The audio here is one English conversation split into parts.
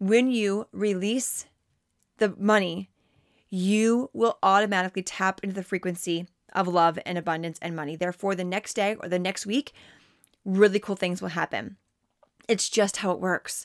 when you release the money, you will automatically tap into the frequency of love and abundance and money. Therefore, the next day or the next week, really cool things will happen. It's just how it works.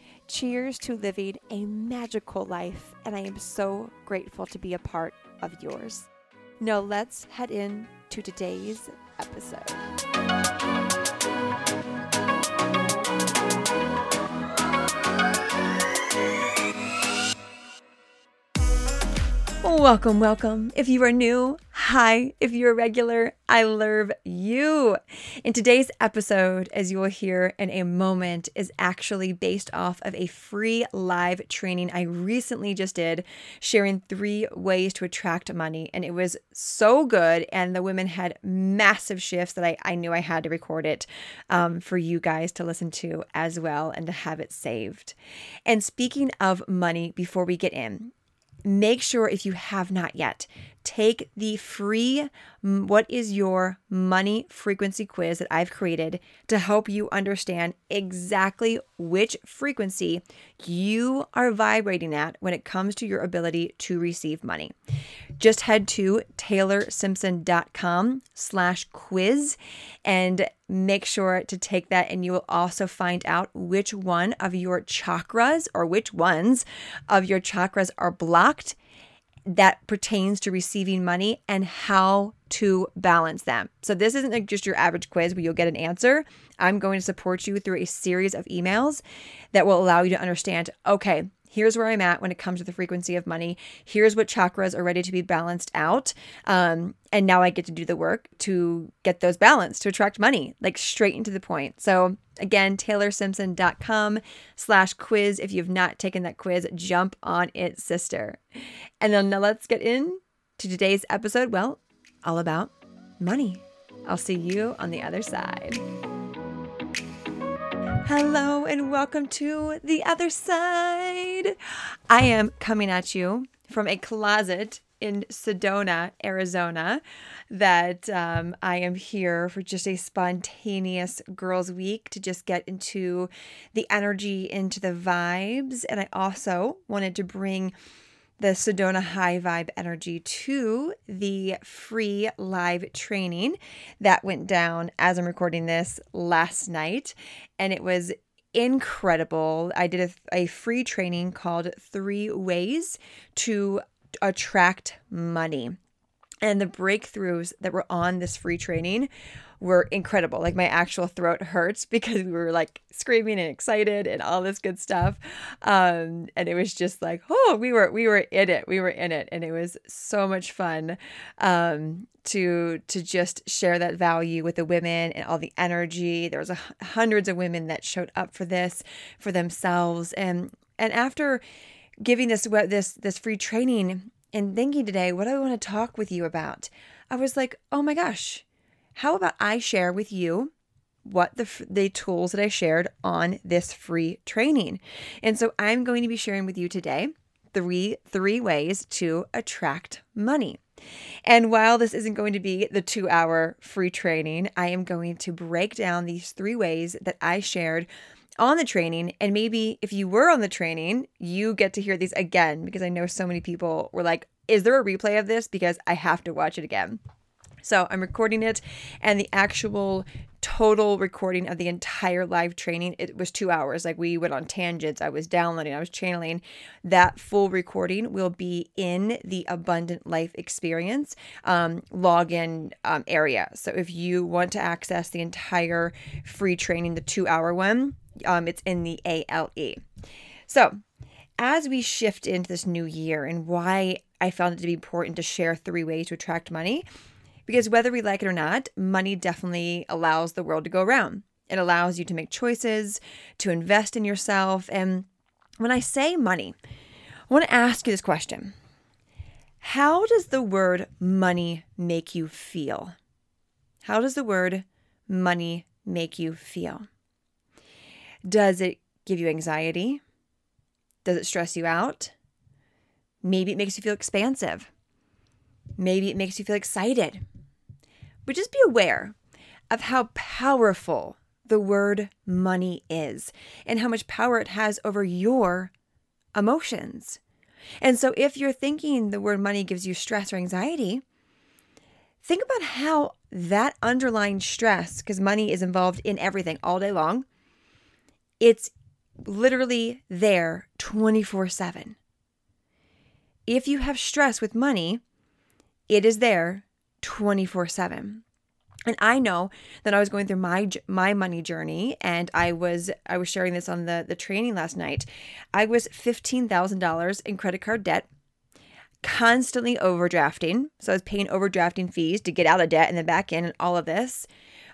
Cheers to living a magical life, and I am so grateful to be a part of yours. Now, let's head in to today's episode. Welcome, welcome. If you are new, hi. If you're a regular, I love you. In today's episode, as you will hear in a moment, is actually based off of a free live training I recently just did, sharing three ways to attract money. And it was so good. And the women had massive shifts that I, I knew I had to record it um, for you guys to listen to as well and to have it saved. And speaking of money, before we get in, make sure if you have not yet, take the free What is Your Money Frequency quiz that I've created to help you understand exactly which frequency you are vibrating at when it comes to your ability to receive money. Just head to taylorsimpson.com slash quiz and make sure to take that and you will also find out which one of your chakras or which ones of your chakras are blocked that pertains to receiving money and how to balance them. So, this isn't like just your average quiz where you'll get an answer. I'm going to support you through a series of emails that will allow you to understand okay, here's where I'm at when it comes to the frequency of money. Here's what chakras are ready to be balanced out. Um, and now I get to do the work to get those balanced to attract money, like straight into the point. So, Again, taylorsimpson.com slash quiz. If you've not taken that quiz, jump on it, sister. And then now let's get in to today's episode. Well, all about money. I'll see you on the other side. Hello and welcome to the other side. I am coming at you from a closet in Sedona, Arizona, that um, I am here for just a spontaneous girls' week to just get into the energy, into the vibes. And I also wanted to bring the Sedona High Vibe energy to the free live training that went down as I'm recording this last night. And it was incredible. I did a, a free training called Three Ways to attract money. And the breakthroughs that were on this free training were incredible. Like my actual throat hurts because we were like screaming and excited and all this good stuff. Um, and it was just like, oh, we were we were in it. We were in it, and it was so much fun um, to to just share that value with the women and all the energy. There was a, hundreds of women that showed up for this for themselves, and and after giving this this this free training and thinking today what do I want to talk with you about. I was like, "Oh my gosh. How about I share with you what the the tools that I shared on this free training?" And so I'm going to be sharing with you today three three ways to attract money. And while this isn't going to be the 2-hour free training, I am going to break down these three ways that I shared on the training. And maybe if you were on the training, you get to hear these again because I know so many people were like, is there a replay of this? Because I have to watch it again. So I'm recording it, and the actual total recording of the entire live training. It was two hours. Like we went on tangents. I was downloading, I was channeling. That full recording will be in the Abundant Life Experience um, login um, area. So if you want to access the entire free training, the two hour one, um, it's in the ALE. So as we shift into this new year and why I found it to be important to share three ways to attract money, because whether we like it or not, money definitely allows the world to go around. It allows you to make choices, to invest in yourself. And when I say money, I want to ask you this question How does the word money make you feel? How does the word money make you feel? Does it give you anxiety? Does it stress you out? Maybe it makes you feel expansive. Maybe it makes you feel excited. But just be aware of how powerful the word money is and how much power it has over your emotions. And so, if you're thinking the word money gives you stress or anxiety, think about how that underlying stress, because money is involved in everything all day long, it's literally there 24 7. If you have stress with money, it is there 24 7 and i know that i was going through my my money journey and i was i was sharing this on the the training last night. I was $15000 in credit card debt constantly overdrafting. So i was paying overdrafting fees to get out of debt and then back in and all of this.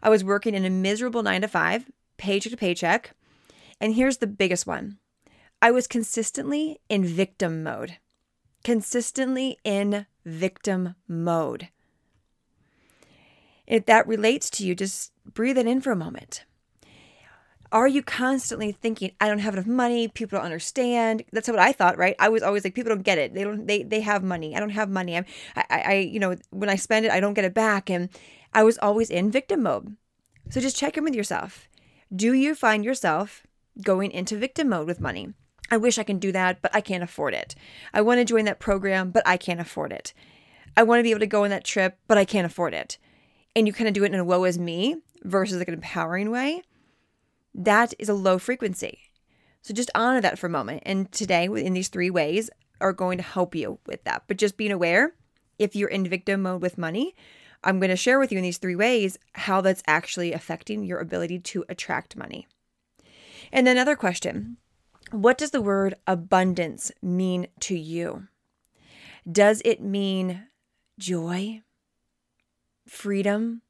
I was working in a miserable 9 to 5 paycheck to paycheck. And here's the biggest one. I was consistently in victim mode. Consistently in victim mode if that relates to you, just breathe it in for a moment. Are you constantly thinking, I don't have enough money, people don't understand? That's what I thought, right? I was always like, people don't get it. They don't they they have money. I don't have money. I'm I, I you know, when I spend it, I don't get it back. And I was always in victim mode. So just check in with yourself. Do you find yourself going into victim mode with money? I wish I can do that, but I can't afford it. I want to join that program, but I can't afford it. I want to be able to go on that trip, but I can't afford it and you kind of do it in a woe is me versus like an empowering way, that is a low frequency. So just honor that for a moment. And today, in these three ways, are going to help you with that. But just being aware if you're in victim mode with money, I'm going to share with you in these three ways how that's actually affecting your ability to attract money. And then another question What does the word abundance mean to you? Does it mean joy? Freedom,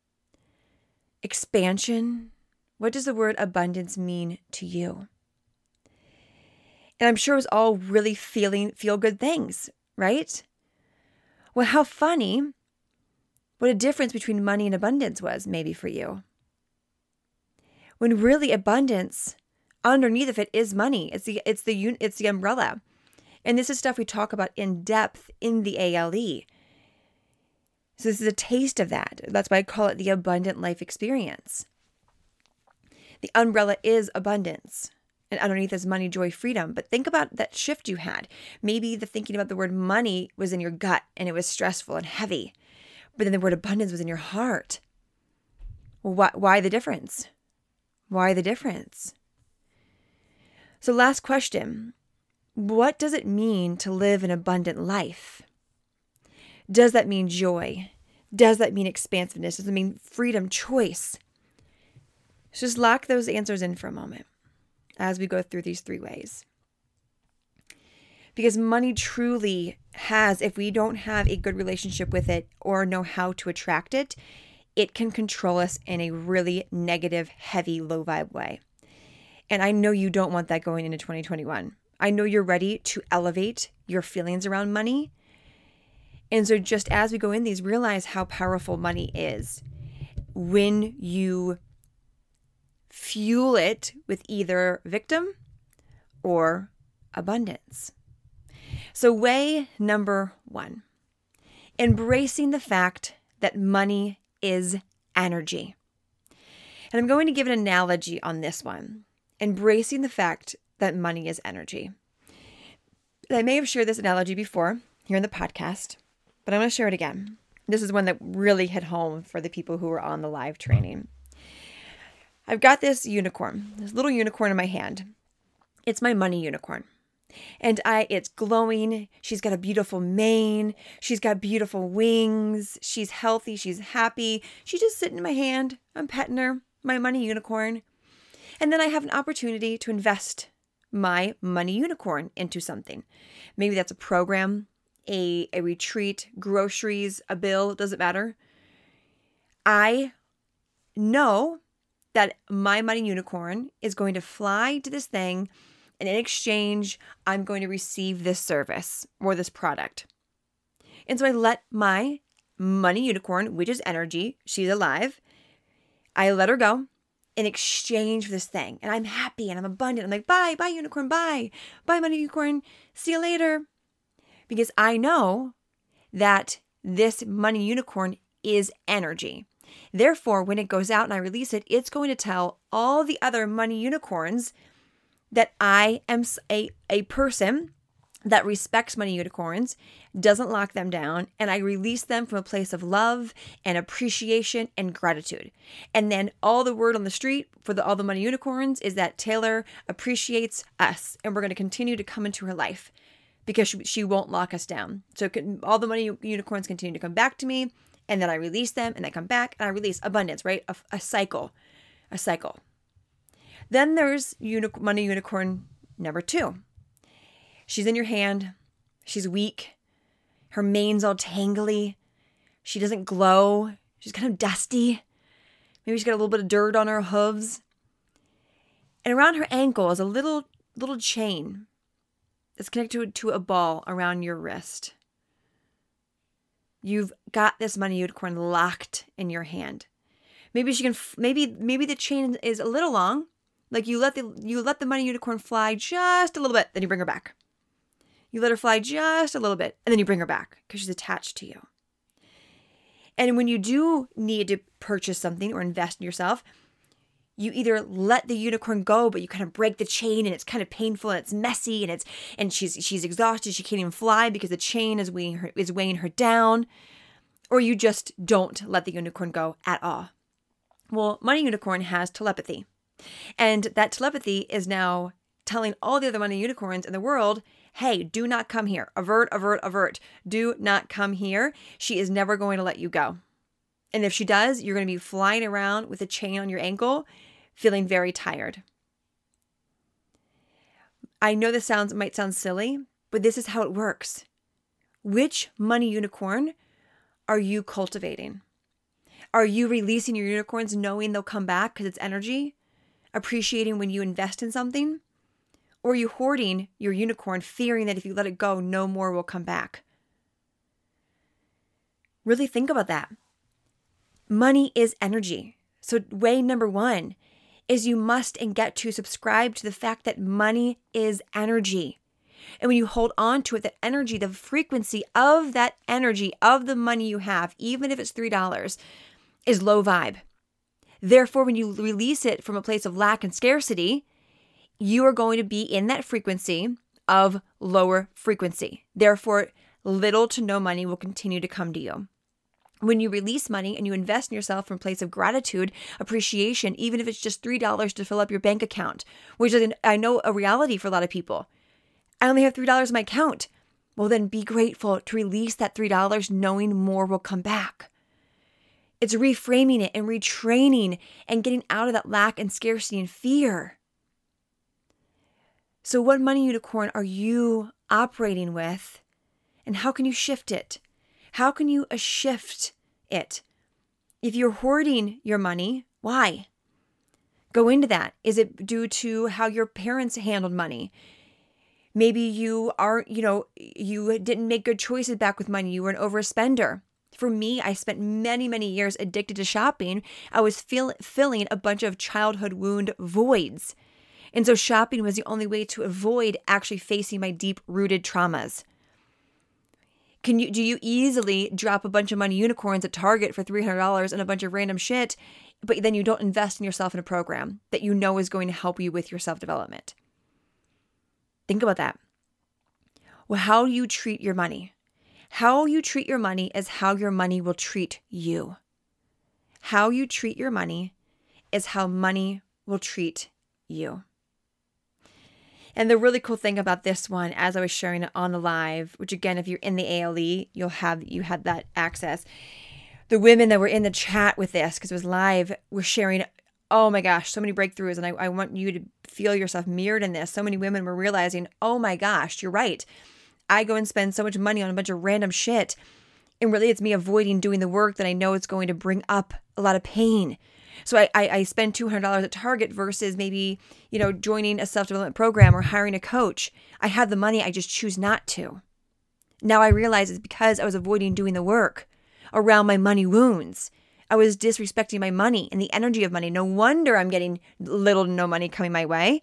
expansion. What does the word abundance mean to you? And I'm sure it was all really feeling feel good things, right? Well, how funny what a difference between money and abundance was maybe for you. When really abundance underneath of it is money. It's the it's the it's the umbrella. And this is stuff we talk about in depth in the ALE. So, this is a taste of that. That's why I call it the abundant life experience. The umbrella is abundance, and underneath is money, joy, freedom. But think about that shift you had. Maybe the thinking about the word money was in your gut and it was stressful and heavy, but then the word abundance was in your heart. Why, why the difference? Why the difference? So, last question What does it mean to live an abundant life? Does that mean joy? Does that mean expansiveness? Does it mean freedom, choice? So just lock those answers in for a moment as we go through these three ways. Because money truly has, if we don't have a good relationship with it or know how to attract it, it can control us in a really negative, heavy, low vibe way. And I know you don't want that going into 2021. I know you're ready to elevate your feelings around money and so, just as we go in these, realize how powerful money is when you fuel it with either victim or abundance. So, way number one embracing the fact that money is energy. And I'm going to give an analogy on this one embracing the fact that money is energy. I may have shared this analogy before here in the podcast, but I'm going to share it again. This is one that really hit home for the people who were on the live training. I've got this unicorn, this little unicorn in my hand. It's my money unicorn. And I it's glowing. She's got a beautiful mane. She's got beautiful wings. She's healthy. She's happy. She's just sitting in my hand. I'm petting her, my money unicorn. And then I have an opportunity to invest my money unicorn into something. Maybe that's a program, a, a retreat, groceries, a bill, doesn't matter. I know that my money unicorn is going to fly to this thing and in exchange, I'm going to receive this service or this product. And so I let my money unicorn, which is energy, she's alive, I let her go in exchange for this thing. And I'm happy and I'm abundant. I'm like, bye, bye, unicorn, bye, bye, money unicorn, see you later. Because I know that this money unicorn is energy. Therefore, when it goes out and I release it, it's going to tell all the other money unicorns that I am a, a person that respects money unicorns, doesn't lock them down, and I release them from a place of love and appreciation and gratitude. And then all the word on the street for the, all the money unicorns is that Taylor appreciates us, and we're going to continue to come into her life because she, she won't lock us down. So can, all the money unicorns continue to come back to me, and then I release them, and they come back, and I release abundance. Right, a, a cycle, a cycle. Then there's uni- money unicorn number two. She's in your hand. She's weak. Her mane's all tangly. She doesn't glow. She's kind of dusty. Maybe she's got a little bit of dirt on her hooves. And around her ankle is a little little chain that's connected to a ball around your wrist. You've got this money unicorn locked in your hand. Maybe she can maybe maybe the chain is a little long like you let the you let the money unicorn fly just a little bit, then you bring her back. You let her fly just a little bit, and then you bring her back because she's attached to you. And when you do need to purchase something or invest in yourself, you either let the unicorn go, but you kind of break the chain and it's kind of painful and it's messy and it's and she's she's exhausted, she can't even fly because the chain is weighing her is weighing her down, or you just don't let the unicorn go at all. Well, Money Unicorn has telepathy. And that telepathy is now telling all the other money unicorns in the world, hey, do not come here. Avert, avert, avert. Do not come here. She is never going to let you go. And if she does, you're going to be flying around with a chain on your ankle, feeling very tired. I know this sounds might sound silly, but this is how it works. Which money unicorn are you cultivating? Are you releasing your unicorns knowing they'll come back because it's energy? appreciating when you invest in something? Or are you hoarding your unicorn, fearing that if you let it go, no more will come back? Really think about that. Money is energy. So, way number one is you must and get to subscribe to the fact that money is energy. And when you hold on to it, that energy, the frequency of that energy, of the money you have, even if it's $3, is low vibe. Therefore, when you release it from a place of lack and scarcity, you are going to be in that frequency of lower frequency. Therefore, little to no money will continue to come to you. When you release money and you invest in yourself from a place of gratitude, appreciation, even if it's just $3 to fill up your bank account, which is, I know, a reality for a lot of people. I only have $3 in my account. Well, then be grateful to release that $3 knowing more will come back. It's reframing it and retraining and getting out of that lack and scarcity and fear. So, what money unicorn are you operating with? And how can you shift it? How can you uh, shift it? If you're hoarding your money, why? Go into that. Is it due to how your parents handled money? Maybe you are, you know, you didn't make good choices back with money. You were an overspender. For me, I spent many, many years addicted to shopping. I was feel, filling a bunch of childhood wound voids. And so shopping was the only way to avoid actually facing my deep rooted traumas. Can you do you easily drop a bunch of money unicorns at Target for $300 and a bunch of random shit, but then you don't invest in yourself in a program that you know is going to help you with your self-development? Think about that. Well, how you treat your money? How you treat your money is how your money will treat you. How you treat your money is how money will treat you. And the really cool thing about this one, as I was sharing it on the live, which again, if you're in the ALE, you'll have you had that access. The women that were in the chat with this, because it was live, were sharing, oh my gosh, so many breakthroughs. And I, I want you to feel yourself mirrored in this. So many women were realizing, oh my gosh, you're right. I go and spend so much money on a bunch of random shit. And really, it's me avoiding doing the work that I know it's going to bring up a lot of pain so I, I, I spend $200 at Target versus maybe, you know, joining a self development program or hiring a coach. I have the money, I just choose not to. Now I realize it's because I was avoiding doing the work around my money wounds. I was disrespecting my money and the energy of money. No wonder I'm getting little to no money coming my way.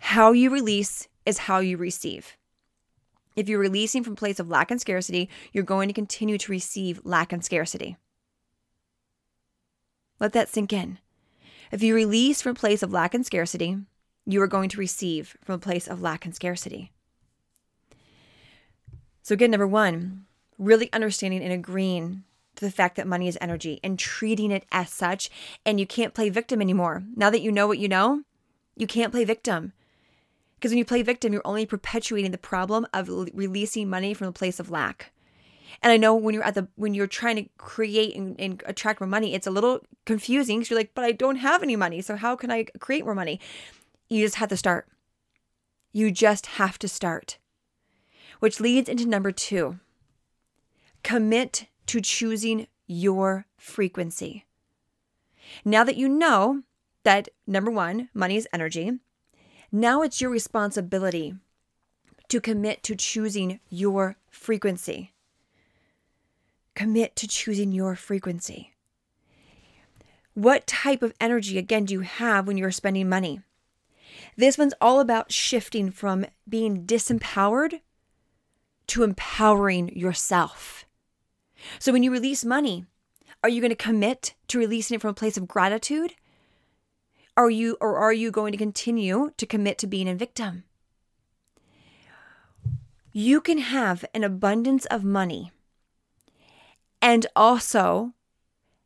How you release is how you receive. If you're releasing from place of lack and scarcity, you're going to continue to receive lack and scarcity. Let that sink in. If you release from a place of lack and scarcity, you are going to receive from a place of lack and scarcity. So, again, number one, really understanding and agreeing to the fact that money is energy and treating it as such. And you can't play victim anymore. Now that you know what you know, you can't play victim. Because when you play victim, you're only perpetuating the problem of releasing money from a place of lack. And I know when you're at the when you're trying to create and, and attract more money, it's a little confusing because you're like, but I don't have any money. So how can I create more money? You just have to start. You just have to start. Which leads into number two. Commit to choosing your frequency. Now that you know that number one, money is energy, now it's your responsibility to commit to choosing your frequency. Commit to choosing your frequency. What type of energy, again, do you have when you're spending money? This one's all about shifting from being disempowered to empowering yourself. So when you release money, are you going to commit to releasing it from a place of gratitude? Are you or are you going to continue to commit to being a victim? You can have an abundance of money and also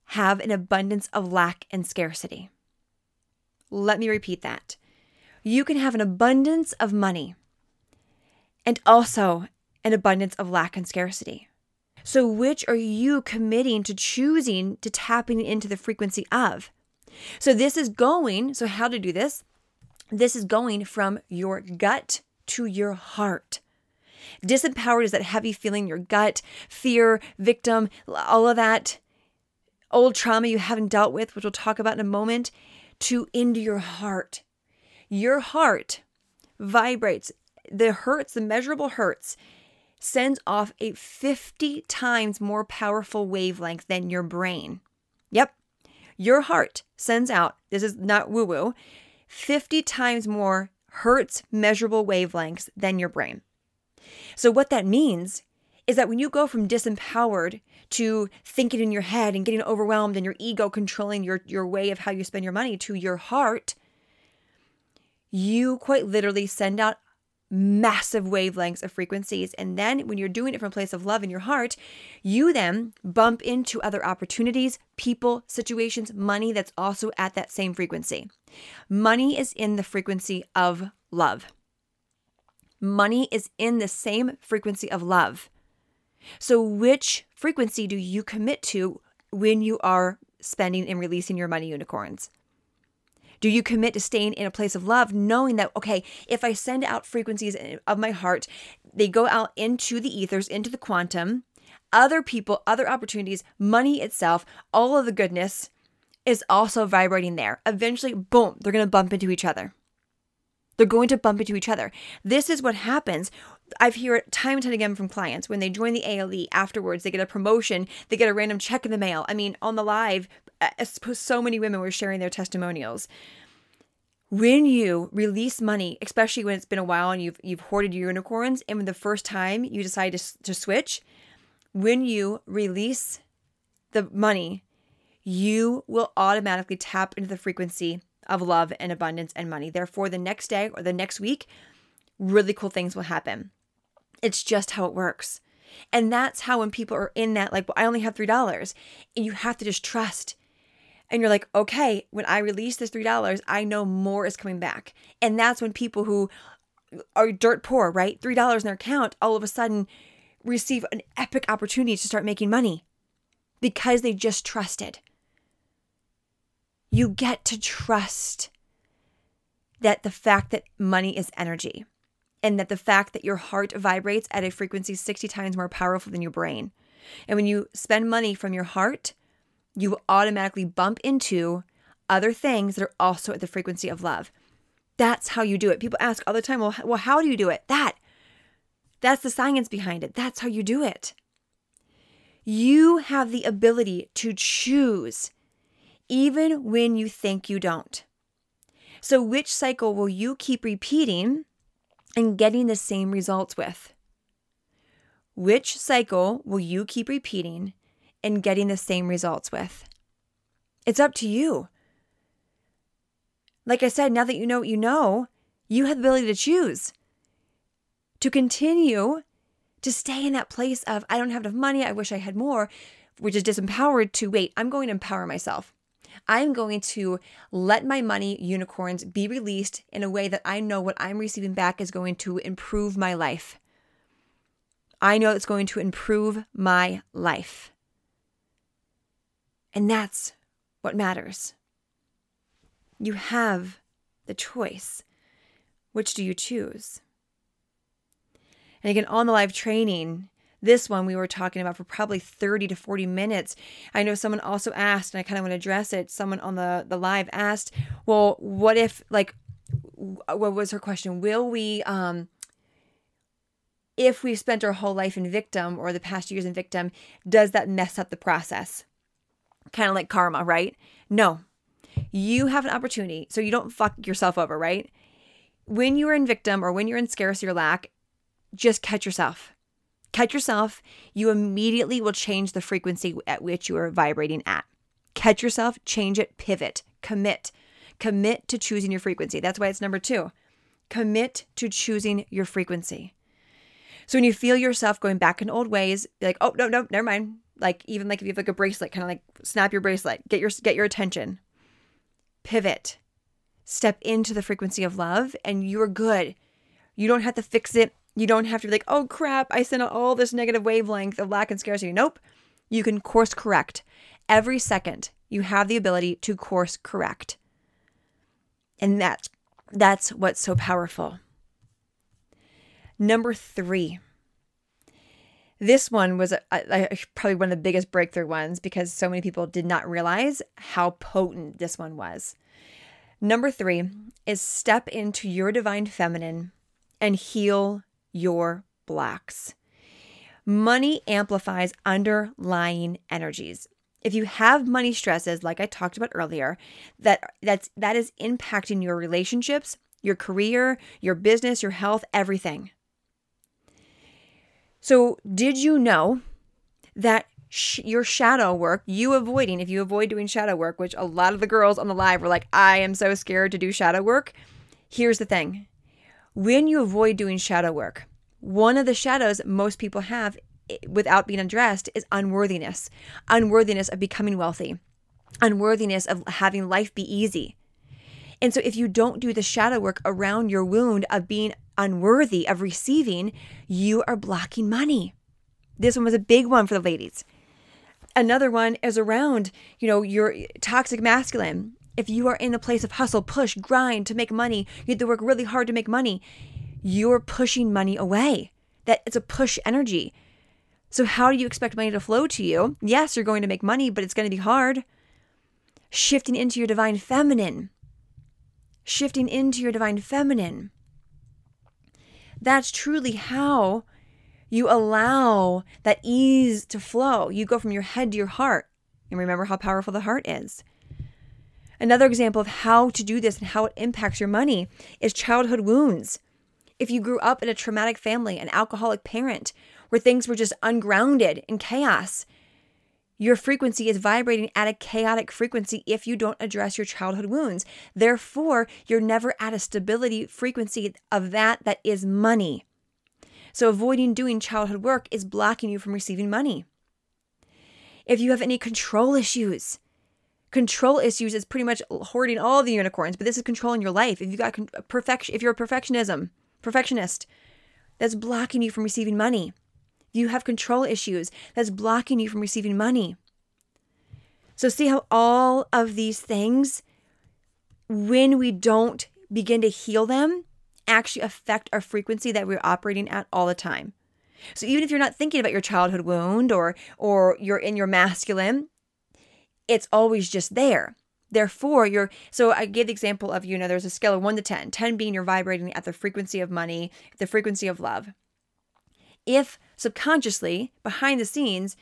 have an abundance of lack and scarcity. Let me repeat that. You can have an abundance of money and also an abundance of lack and scarcity. So, which are you committing to choosing to tapping into the frequency of? So, this is going, so how to do this? This is going from your gut to your heart. Disempowered is that heavy feeling, in your gut, fear, victim, all of that old trauma you haven't dealt with, which we'll talk about in a moment, to into your heart. Your heart vibrates. The hertz, the measurable hertz, sends off a 50 times more powerful wavelength than your brain. Yep. Your heart sends out, this is not woo woo, 50 times more hertz measurable wavelengths than your brain. So, what that means is that when you go from disempowered to thinking in your head and getting overwhelmed and your ego controlling your, your way of how you spend your money to your heart, you quite literally send out massive wavelengths of frequencies. And then when you're doing it from a place of love in your heart, you then bump into other opportunities, people, situations, money that's also at that same frequency. Money is in the frequency of love. Money is in the same frequency of love. So, which frequency do you commit to when you are spending and releasing your money unicorns? Do you commit to staying in a place of love, knowing that, okay, if I send out frequencies of my heart, they go out into the ethers, into the quantum, other people, other opportunities, money itself, all of the goodness is also vibrating there. Eventually, boom, they're going to bump into each other. They're going to bump into each other. This is what happens. I've heard it time and time again from clients when they join the ALE afterwards, they get a promotion, they get a random check in the mail. I mean, on the live, uh, so many women were sharing their testimonials. When you release money, especially when it's been a while and you've you've hoarded your unicorns, and when the first time you decide to, to switch, when you release the money, you will automatically tap into the frequency of love and abundance and money. Therefore, the next day or the next week, really cool things will happen. It's just how it works. And that's how when people are in that, like, well, I only have $3, and you have to just trust. and you're like, okay, when I release this $3, I know more is coming back. And that's when people who are dirt poor, right? $3 in their account all of a sudden receive an epic opportunity to start making money because they just trusted. You get to trust that the fact that money is energy and that the fact that your heart vibrates at a frequency 60 times more powerful than your brain. And when you spend money from your heart, you automatically bump into other things that are also at the frequency of love. That's how you do it. People ask all the time, well, well how do you do it? That. That's the science behind it. That's how you do it. You have the ability to choose even when you think you don't. So, which cycle will you keep repeating and getting the same results with? Which cycle will you keep repeating and getting the same results with? It's up to you. Like I said, now that you know what you know, you have the ability to choose to continue to stay in that place of, I don't have enough money, I wish I had more, which is disempowered, to wait, I'm going to empower myself. I'm going to let my money unicorns be released in a way that I know what I'm receiving back is going to improve my life. I know it's going to improve my life. And that's what matters. You have the choice. Which do you choose? And again, on the live training, this one we were talking about for probably 30 to 40 minutes. I know someone also asked, and I kind of want to address it. Someone on the, the live asked, well, what if, like, what was her question? Will we, um, if we've spent our whole life in victim or the past years in victim, does that mess up the process? Kind of like karma, right? No. You have an opportunity, so you don't fuck yourself over, right? When you are in victim or when you're in scarcity or lack, just catch yourself catch yourself, you immediately will change the frequency at which you are vibrating at. Catch yourself, change it, pivot, commit. Commit to choosing your frequency. That's why it's number two. Commit to choosing your frequency. So when you feel yourself going back in old ways, be like, oh no, no, never mind. Like even like if you have like a bracelet, kind of like snap your bracelet, get your get your attention. Pivot. Step into the frequency of love and you're good. You don't have to fix it. You don't have to be like, oh crap, I sent out all this negative wavelength of lack and scarcity. Nope. You can course correct. Every second, you have the ability to course correct. And that, that's what's so powerful. Number three. This one was a, a, probably one of the biggest breakthrough ones because so many people did not realize how potent this one was. Number three is step into your divine feminine and heal your blocks. Money amplifies underlying energies. If you have money stresses, like I talked about earlier, that that's that is impacting your relationships, your career, your business, your health, everything. So, did you know that sh- your shadow work, you avoiding, if you avoid doing shadow work, which a lot of the girls on the live were like, I am so scared to do shadow work. Here's the thing when you avoid doing shadow work, one of the shadows most people have eh, without being addressed is unworthiness, unworthiness of becoming wealthy, unworthiness of having life be easy. And so, if you don't do the shadow work around your wound of being unworthy of receiving, you are blocking money. This one was a big one for the ladies. Another one is around, you know, your toxic masculine if you are in a place of hustle, push, grind to make money, you have to work really hard to make money, you're pushing money away. That it's a push energy. So how do you expect money to flow to you? Yes, you're going to make money, but it's going to be hard. Shifting into your divine feminine. Shifting into your divine feminine. That's truly how you allow that ease to flow. You go from your head to your heart. And remember how powerful the heart is. Another example of how to do this and how it impacts your money is childhood wounds. If you grew up in a traumatic family, an alcoholic parent, where things were just ungrounded in chaos, your frequency is vibrating at a chaotic frequency if you don't address your childhood wounds. Therefore, you're never at a stability frequency of that that is money. So, avoiding doing childhood work is blocking you from receiving money. If you have any control issues, Control issues is pretty much hoarding all the unicorns, but this is controlling your life. If you got perfection, if you're a perfectionism, perfectionist, that's blocking you from receiving money. You have control issues, that's blocking you from receiving money. So see how all of these things, when we don't begin to heal them, actually affect our frequency that we're operating at all the time. So even if you're not thinking about your childhood wound or or you're in your masculine, it's always just there. Therefore, you're so I gave the example of you know there's a scale of 1 to 10, 10 being you're vibrating at the frequency of money, the frequency of love. If subconsciously behind the scenes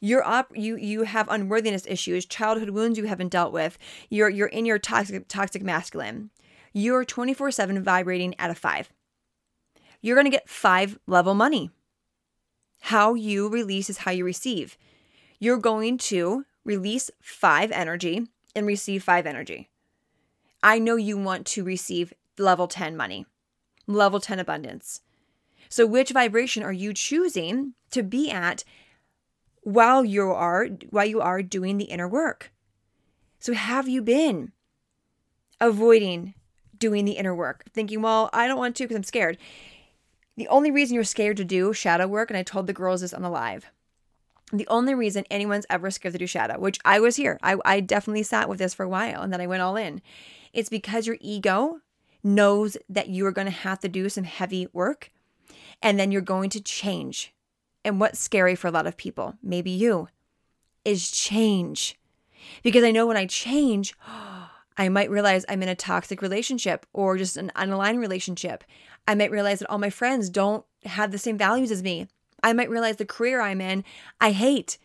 you're up you you have unworthiness issues, childhood wounds you haven't dealt with, you're you're in your toxic toxic masculine. You're 24/7 vibrating at a 5. You're going to get 5 level money. How you release is how you receive. You're going to release 5 energy and receive 5 energy. I know you want to receive level 10 money, level 10 abundance. So, which vibration are you choosing to be at while you are while you are doing the inner work? So, have you been avoiding doing the inner work, thinking, "Well, I don't want to because I'm scared." The only reason you're scared to do shadow work, and I told the girls this on the live, the only reason anyone's ever scared to do shadow, which I was here, I, I definitely sat with this for a while and then I went all in. It's because your ego knows that you are going to have to do some heavy work and then you're going to change. And what's scary for a lot of people, maybe you, is change. Because I know when I change, I might realize I'm in a toxic relationship or just an unaligned relationship. I might realize that all my friends don't have the same values as me. I might realize the career I'm in, I hate.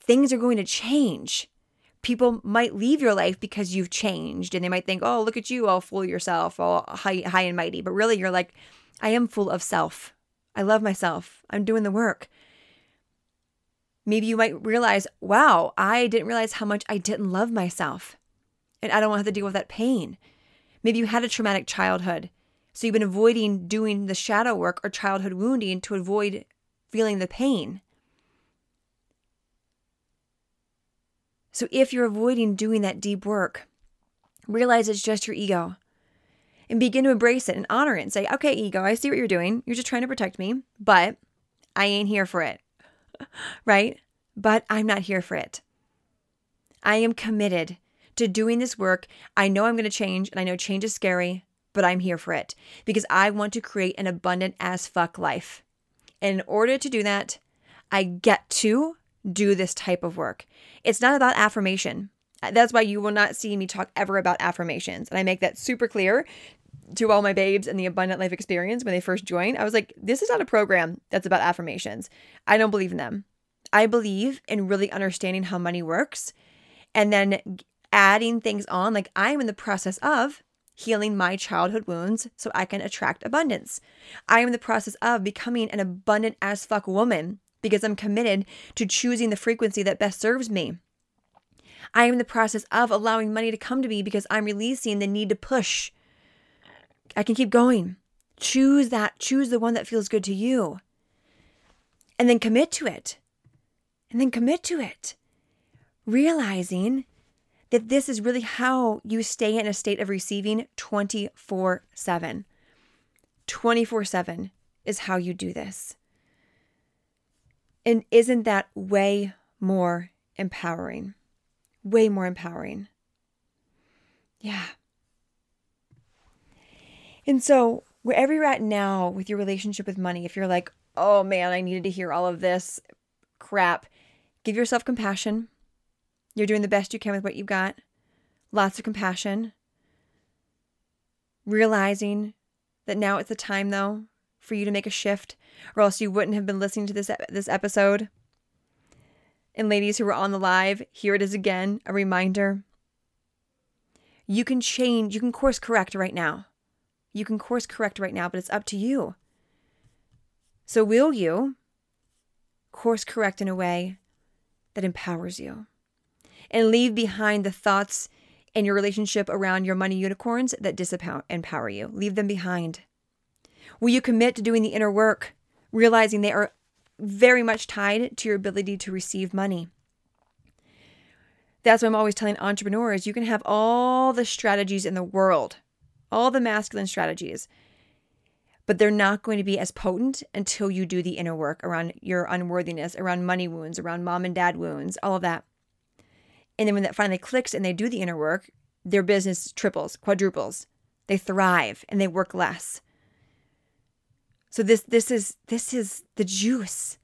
Things are going to change. People might leave your life because you've changed and they might think, oh, look at you, all full yourself, all high, high and mighty. But really, you're like, I am full of self. I love myself. I'm doing the work. Maybe you might realize, wow, I didn't realize how much I didn't love myself. And I don't want to have to deal with that pain. Maybe you had a traumatic childhood. So you've been avoiding doing the shadow work or childhood wounding to avoid feeling the pain. So if you're avoiding doing that deep work, realize it's just your ego and begin to embrace it and honor it and say, okay, ego, I see what you're doing. You're just trying to protect me, but I ain't here for it. right? But I'm not here for it. I am committed to doing this work. I know I'm going to change and I know change is scary, but I'm here for it because I want to create an abundant as fuck life. And in order to do that, I get to do this type of work. It's not about affirmation. That's why you will not see me talk ever about affirmations. And I make that super clear to all my babes in the abundant life experience when they first join. I was like, this is not a program that's about affirmations. I don't believe in them. I believe in really understanding how money works and then adding things on. Like I'm in the process of healing my childhood wounds so I can attract abundance. I am in the process of becoming an abundant as fuck woman because I'm committed to choosing the frequency that best serves me. I am in the process of allowing money to come to me because I'm releasing the need to push. I can keep going. Choose that, choose the one that feels good to you. And then commit to it. And then commit to it. Realizing that this is really how you stay in a state of receiving 24 7. 24 7 is how you do this. And isn't that way more empowering? Way more empowering. Yeah. And so, wherever you're at now with your relationship with money, if you're like, oh man, I needed to hear all of this crap, give yourself compassion you're doing the best you can with what you've got. Lots of compassion. Realizing that now it's the time, though, for you to make a shift, or else you wouldn't have been listening to this this episode. And ladies who were on the live, here it is again, a reminder. You can change, you can course correct right now. You can course correct right now, but it's up to you. So, will you course correct in a way that empowers you? And leave behind the thoughts in your relationship around your money unicorns that disempower you. Leave them behind. Will you commit to doing the inner work, realizing they are very much tied to your ability to receive money? That's why I'm always telling entrepreneurs you can have all the strategies in the world, all the masculine strategies, but they're not going to be as potent until you do the inner work around your unworthiness, around money wounds, around mom and dad wounds, all of that. And then when that finally clicks and they do the inner work, their business triples, quadruples. They thrive and they work less. So this this is this is the juice.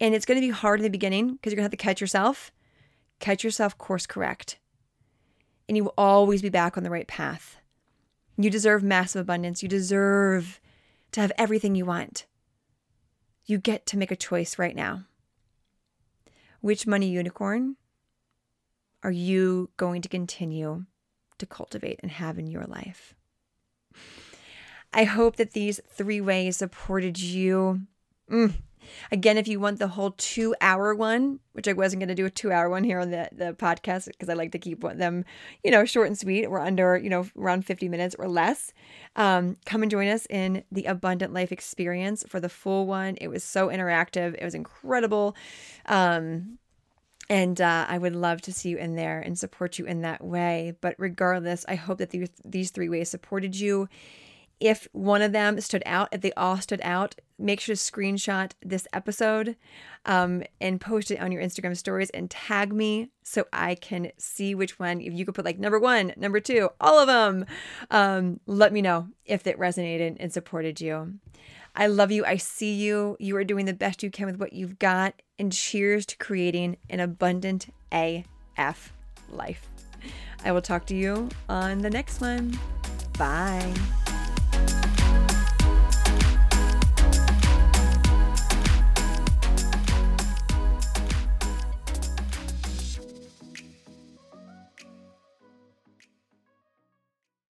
And it's going to be hard in the beginning because you're going to have to catch yourself, catch yourself, course correct. And you will always be back on the right path. You deserve massive abundance. You deserve to have everything you want. You get to make a choice right now. Which money unicorn are you going to continue to cultivate and have in your life? I hope that these three ways supported you. Mm. Again, if you want the whole two hour one, which I wasn't going to do a two hour one here on the, the podcast because I like to keep them, you know, short and sweet. We're under, you know, around 50 minutes or less. Um, come and join us in the Abundant Life Experience for the full one. It was so interactive, it was incredible. Um, and uh, I would love to see you in there and support you in that way. But regardless, I hope that these, these three ways supported you if one of them stood out, if they all stood out, make sure to screenshot this episode um, and post it on your Instagram stories and tag me so I can see which one. If you could put like number one, number two, all of them, um, let me know if it resonated and supported you. I love you. I see you. You are doing the best you can with what you've got. And cheers to creating an abundant AF life. I will talk to you on the next one. Bye.